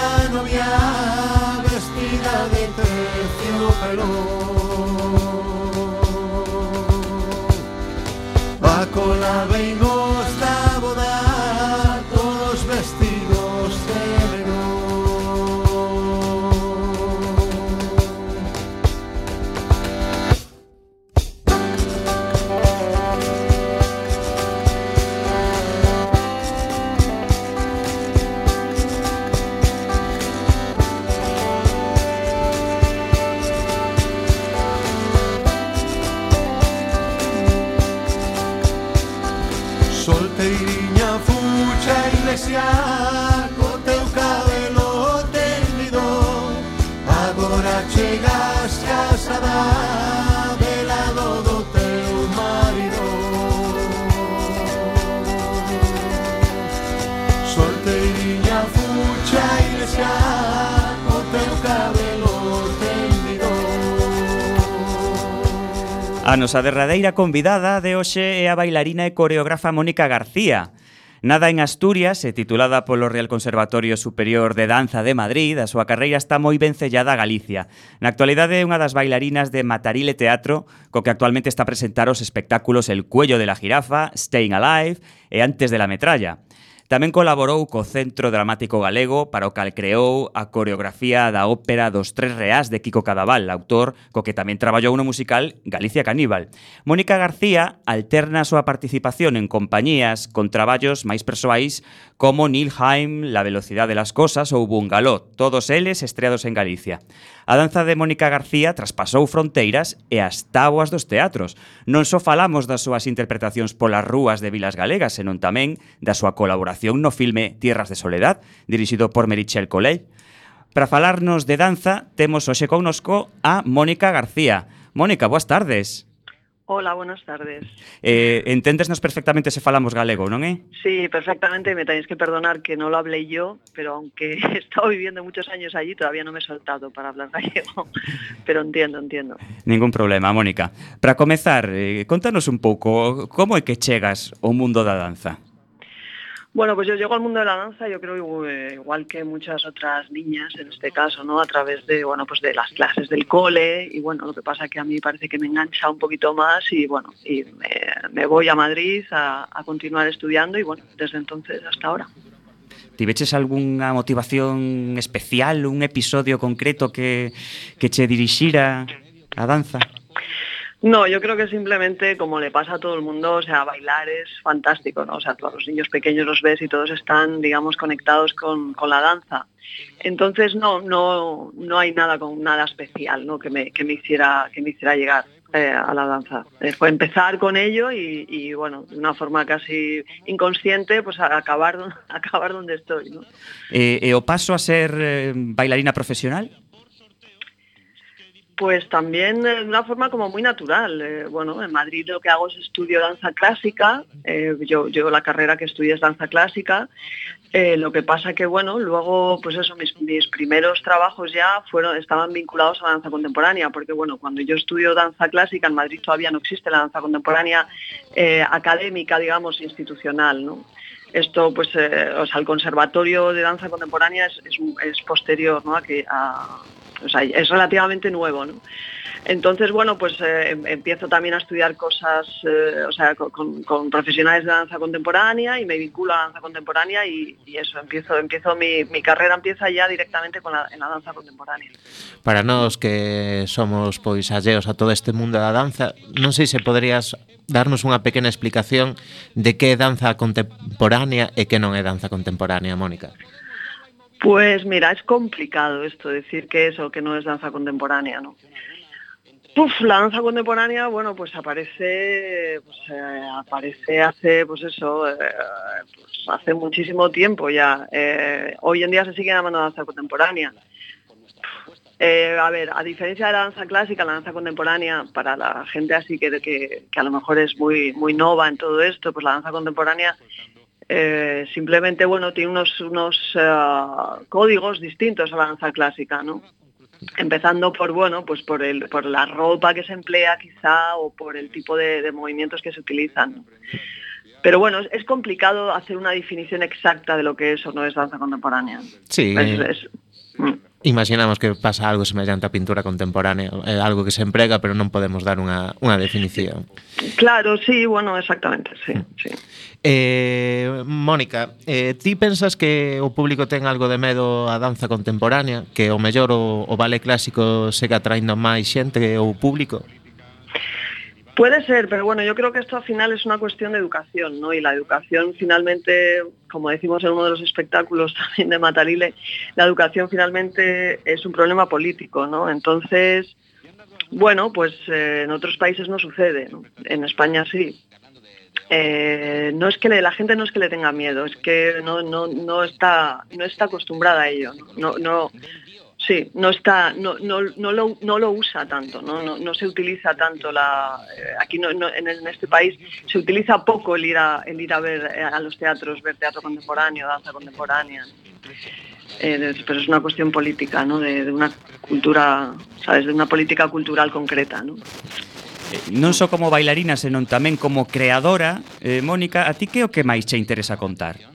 Speaker 1: A nosa derradeira convidada de hoxe é a bailarina e coreógrafa Mónica García. Nada en Asturias e titulada polo Real Conservatorio Superior de Danza de Madrid, a súa carreira está moi ben sellada a Galicia. Na actualidade é unha das bailarinas de Matarile Teatro, co que actualmente está a presentar os espectáculos El Cuello de la Jirafa, Staying Alive e Antes de la Metralla. Tamén colaborou co Centro Dramático Galego para o cal creou a coreografía da ópera dos Tres Reás de Kiko Cadaval, autor co que tamén traballou no musical Galicia Caníbal. Mónica García alterna a súa participación en compañías con traballos máis persoais como Nilheim, La Velocidade das Cosas ou Bungaló, todos eles estreados en Galicia. A danza de Mónica García traspasou fronteiras e as táboas dos teatros. Non só falamos das súas interpretacións polas rúas de vilas galegas, senón tamén da súa colaboración no filme Tierras de Soledad, dirixido por Merichel Colell. Para falarnos de danza, temos hoxe connosco a Mónica García. Mónica, boas tardes.
Speaker 6: Ola, buenas tardes.
Speaker 1: Eh, enténdesnos perfectamente se falamos galego, non é?
Speaker 6: Sí, perfectamente, me tenéis que perdonar que non lo hablé yo, pero aunque he estado viviendo muchos años allí, todavía no me he soltado para hablar gallego, pero entiendo, entiendo.
Speaker 1: Ningún problema, Mónica. Para comezar, eh, contanos un pouco, como é que chegas ao mundo da danza?
Speaker 6: Bueno, pues yo llego al mundo de la danza, yo creo igual que muchas otras niñas en este caso, ¿no? A través de, bueno, pues de las clases del cole y bueno, lo que pasa que a mí parece que me engancha un poquito más y bueno, y me, voy a Madrid a, a continuar estudiando y bueno, desde entonces hasta ahora.
Speaker 1: Tiveches algunha motivación especial, un episodio concreto que, que che dirixira a danza?
Speaker 6: No, yo creo que simplemente, como le pasa a todo el mundo, o sea, bailar es fantástico, ¿no? O sea, todos los niños pequeños los ves y todos están, digamos, conectados con, con la danza. Entonces, no, no, no hay nada con nada especial, ¿no? Que me, que me hiciera, que me hiciera llegar eh, a la danza. Eh, fue empezar con ello y, bueno, de una forma casi inconsciente, pues a acabar, acabar donde estoy.
Speaker 1: Eh, o paso a ser bailarina profesional?
Speaker 6: Pues también de una forma como muy natural. Eh, bueno, en Madrid lo que hago es estudio danza clásica. Eh, yo, la carrera que estudié es danza clásica. Eh, lo que pasa que, bueno, luego, pues eso, mis, mis, primeros trabajos ya fueron, estaban vinculados a la danza contemporánea, porque, bueno, cuando yo estudio danza clásica, en Madrid todavía no existe la danza contemporánea académica, digamos, institucional, ¿no? Esto, pues, o sea, el conservatorio de danza contemporánea es, posterior, ¿no? A que, o sea, es relativamente nuevo, ¿no? Entonces, bueno, pues eh, empiezo también a estudiar cosas, eh, o sea, con, con, profesionales de danza contemporánea y me vinculo a la danza contemporánea y, y eso, empiezo, empiezo mi, mi, carrera empieza ya directamente con la, en la danza contemporánea.
Speaker 2: Para nós que somos pois alleos a todo este mundo da danza, non sei se poderías darnos unha pequena explicación de que é danza contemporánea e que non é danza contemporánea, Mónica. Mónica.
Speaker 6: Pues mira, es complicado esto, decir que es o que no es danza contemporánea, ¿no? Uf, la danza contemporánea, bueno, pues aparece, pues, eh, aparece hace, pues eso, eh, pues hace muchísimo tiempo ya. Eh, hoy en día se sigue llamando danza contemporánea. A ver, a diferencia de la danza clásica, la danza contemporánea, para la gente así que, que, que a lo mejor es muy, muy nova en todo esto, pues la danza contemporánea eh, simplemente, bueno, tiene unos, unos uh, códigos distintos a la danza clásica, ¿no? Empezando por, bueno, pues por, el, por la ropa que se emplea quizá o por el tipo de, de movimientos que se utilizan. Pero bueno, es, es, complicado hacer una definición exacta de lo que es o no es danza contemporánea.
Speaker 2: Sí.
Speaker 6: Es, es,
Speaker 2: mm. imaginamos que pasa algo semellante a pintura contemporánea, é algo que se emprega, pero non podemos dar unha, unha definición.
Speaker 6: Claro, sí, bueno, exactamente, sí, mm. sí.
Speaker 2: Eh, Mónica, eh, ti pensas que o público ten algo de medo á danza contemporánea, que o mellor o, o ballet clásico sega atraindo máis xente ou público?
Speaker 6: Puede ser, pero bueno, yo creo que esto al final es una cuestión de educación, ¿no? Y la educación finalmente, como decimos en uno de los espectáculos también de Matarile, la educación finalmente es un problema político, ¿no? Entonces, bueno, pues eh, en otros países no sucede, ¿no? En España sí. eh, no es que la gente no es que le tenga miedo, es que no, no, no, está, no está acostumbrada a ello. No, no, Sí, no está, no, no, no, lo, no lo usa tanto, no, no, no se utiliza tanto la, eh, aquí no, no, en, este país se utiliza poco el ir a, el ir a ver eh, a los teatros, ver teatro contemporáneo, danza contemporánea. Eh, pero es una cuestión política, ¿no? De, de, una cultura, sabes, de una política cultural concreta, ¿no?
Speaker 1: Eh, non só como bailarina, senón tamén como creadora, eh, Mónica, a ti que é o que máis che interesa contar?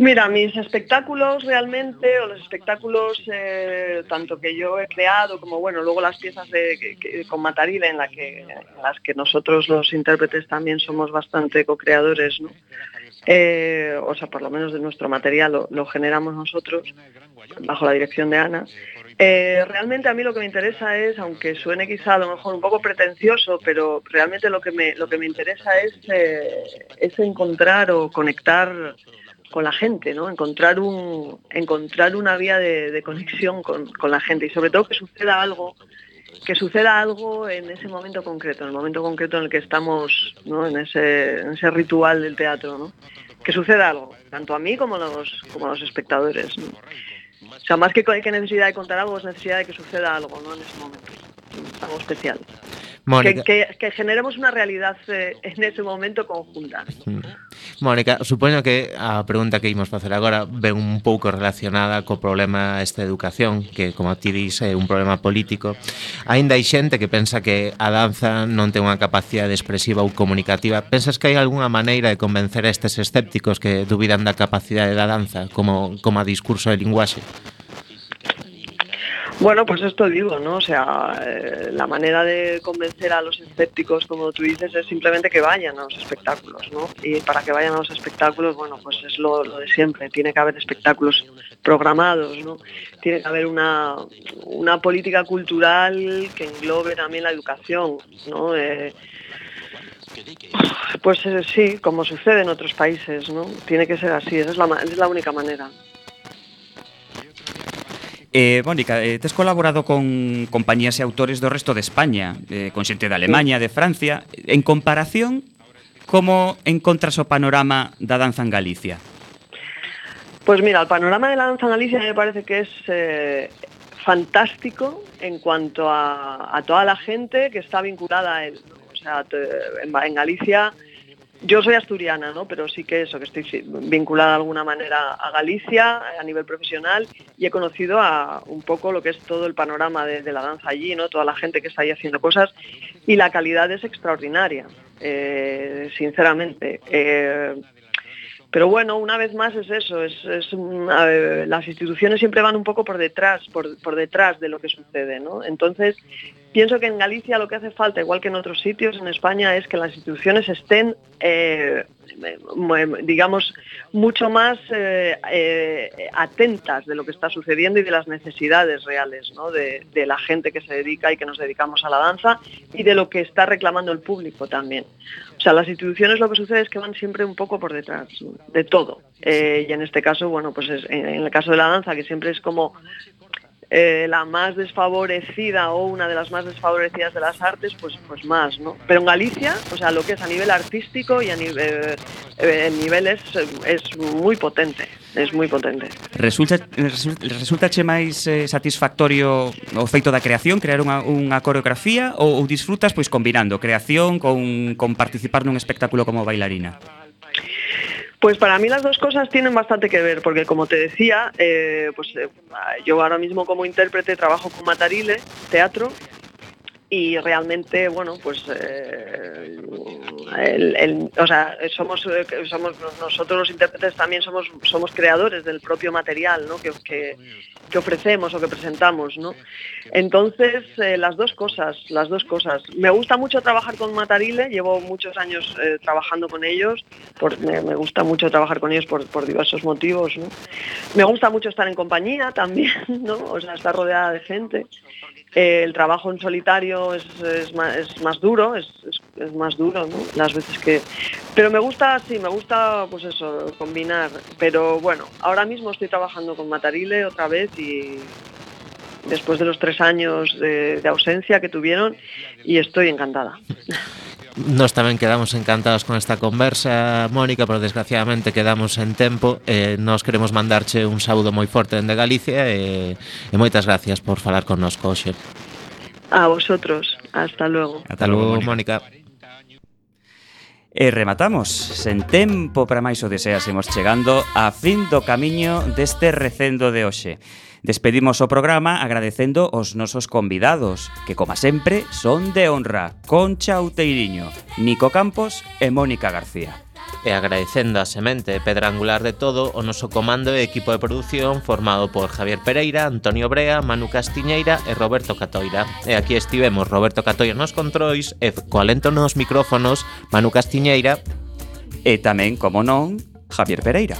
Speaker 6: Mira, mis espectáculos realmente, o los espectáculos eh, tanto que yo he creado como bueno, luego las piezas de, con Matarile en, la que, las que nosotros los intérpretes también somos bastante co-creadores, ¿no? Eh, o sea, por lo menos de nuestro material lo, generamos nosotros bajo la dirección de Ana. Eh, realmente a mí lo que me interesa es, aunque suene quizá a lo mejor un poco pretencioso, pero realmente lo que me, lo que me interesa es, es encontrar o conectar con la gente, ¿no? Encontrar un, encontrar una vía de, de conexión con, con la gente y sobre todo que suceda algo, que suceda algo en ese momento concreto, en el momento concreto en el que estamos, ¿no? En ese, en ese ritual del teatro, ¿no? Que suceda algo, tanto a mí como a los, como a los espectadores. ¿no? O sea, más que, que necesidad de contar algo, es necesidad de que suceda algo, ¿no? En ese momento, algo especial. Que, que- que generemos una realidad eh, en ese momento conjunta.
Speaker 2: Mónica, supoño que a pregunta que imos facer agora ven un pouco relacionada co problema esta educación, que como ti dis é un problema político. Aínda hai xente que pensa que a danza non ten unha capacidade expresiva ou comunicativa. Pensas que hai algunha maneira de convencer a estes escépticos que dubidan da capacidade da danza como, como a discurso de linguaxe?
Speaker 6: Bueno, pues esto digo, ¿no? O sea, eh, la manera de convencer a los escépticos, como tú dices, es simplemente que vayan a los espectáculos, ¿no? Y para que vayan a los espectáculos, bueno, pues es lo, de siempre. Tiene que haber espectáculos programados, ¿no? Tiene que haber una, una política cultural que englobe también la educación, ¿no? Eh, pues eh, sí, como sucede en otros países, ¿no? Tiene que ser así, esa es la, es la única manera.
Speaker 1: Eh, Mónica, eh, tes colaborado con compañías e autores do resto de España, eh, con xente de Alemanha, de Francia. En comparación, como encontras o panorama da danza en Galicia?
Speaker 6: Pues mira, el panorama de la danza en Galicia me parece que es eh, fantástico en cuanto a, a toda la gente que está vinculada a él. O sea, en, en Galicia yo soy asturiana, ¿no? Pero sí que eso, que estoy vinculada de alguna manera a Galicia a nivel profesional y he conocido un poco lo que es todo el panorama de, la danza allí, ¿no? Toda la gente que está ahí haciendo cosas y la calidad es extraordinaria, eh, sinceramente. Eh, pero bueno, una vez más es eso, es, ver, las instituciones siempre van un poco por detrás, por, por detrás de lo que sucede, ¿no? Entonces, pienso que en Galicia lo que hace falta, igual que en otros sitios en España, es que las instituciones estén, eh, mu- digamos, mucho más eh, eh, atentas de lo que está sucediendo y de las necesidades reales. De, la gente que se dedica y que nos dedicamos a la danza y de lo que está reclamando el público también. O sea, las instituciones lo que sucede es que van siempre un poco por detrás de todo. Eh, y en este caso, bueno, pues es- en en el caso de la danza, que siempre es como eh, la más desfavorecida o una de las más desfavorecidas de las artes, pues, pues más, ¿no? Pero en Galicia, o sea, lo que es a nivel artístico y a nivel, eh, eh el nivel es, es moi potente, es moi potente.
Speaker 1: Resulta, resulta che máis eh, satisfactorio o feito da creación, crear unha, unha coreografía ou, ou disfrutas pois combinando creación con, con participar nun espectáculo como bailarina?
Speaker 6: Pues para mí las dos cosas tienen bastante que ver, porque como te decía, eh, pues eh, yo ahora mismo como intérprete trabajo con Matarile, teatro, y realmente, bueno, pues eh, el- el- o sea, somos, eh, somos nosotros los intérpretes también somos, somos creadores del propio material ¿no? que, que- ofrecemos o que presentamos, ¿no? Entonces, eh, las dos cosas, las dos cosas. Me gusta mucho trabajar con Matarile, llevo muchos años trabajando con ellos, por- me, me gusta mucho trabajar con ellos por, por diversos motivos, ¿no? Me gusta mucho estar en compañía también, ¿no? O sea, estar rodeada de gente. El trabajo en solitario es, más, duro, es, más duro, ¿no? Las veces que... Pero me gusta, sí, me gusta, pues eso, combinar. Pero bueno, ahora mismo estoy trabajando con Matarile otra vez y después de los tres años de ausencia que tuvieron y estoy encantada.
Speaker 2: Nos tamén quedamos encantados con esta conversa, Mónica, pero desgraciadamente quedamos en tempo. Eh, nos queremos mandarche un saúdo moi forte dende Galicia e, e moitas gracias por falar con nos, Coxe.
Speaker 6: A vosotros. Hasta luego.
Speaker 2: Hasta luego, Mónica.
Speaker 1: E rematamos, sen tempo para máis o deseásemos chegando a fin do camiño deste recendo de hoxe. Despedimos o programa agradecendo os nosos convidados, que como sempre son de honra, Concha Uteiriño, Nico Campos e Mónica García.
Speaker 2: E agradecendo a semente pedra angular de todo o noso comando e equipo de produción formado por Javier Pereira, Antonio Brea, Manu Castiñeira e Roberto Catoira. E aquí estivemos Roberto Catoira nos controis e coalento nos micrófonos Manu Castiñeira
Speaker 1: e tamén, como non, Javier Pereira.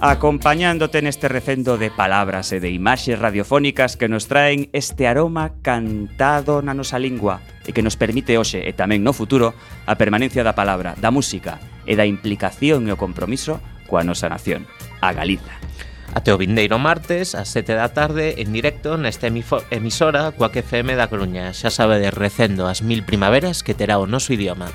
Speaker 1: acompañándote neste recendo de palabras e de imaxes radiofónicas que nos traen este aroma cantado na nosa lingua e que nos permite hoxe e tamén no futuro a permanencia da palabra, da música e da implicación e o compromiso coa nosa nación, a Galiza.
Speaker 2: Até o vindeiro martes, ás 7 da tarde, en directo nesta emisora coa que FM da Coruña. Xa sabe de recendo as mil primaveras que terá o noso idioma.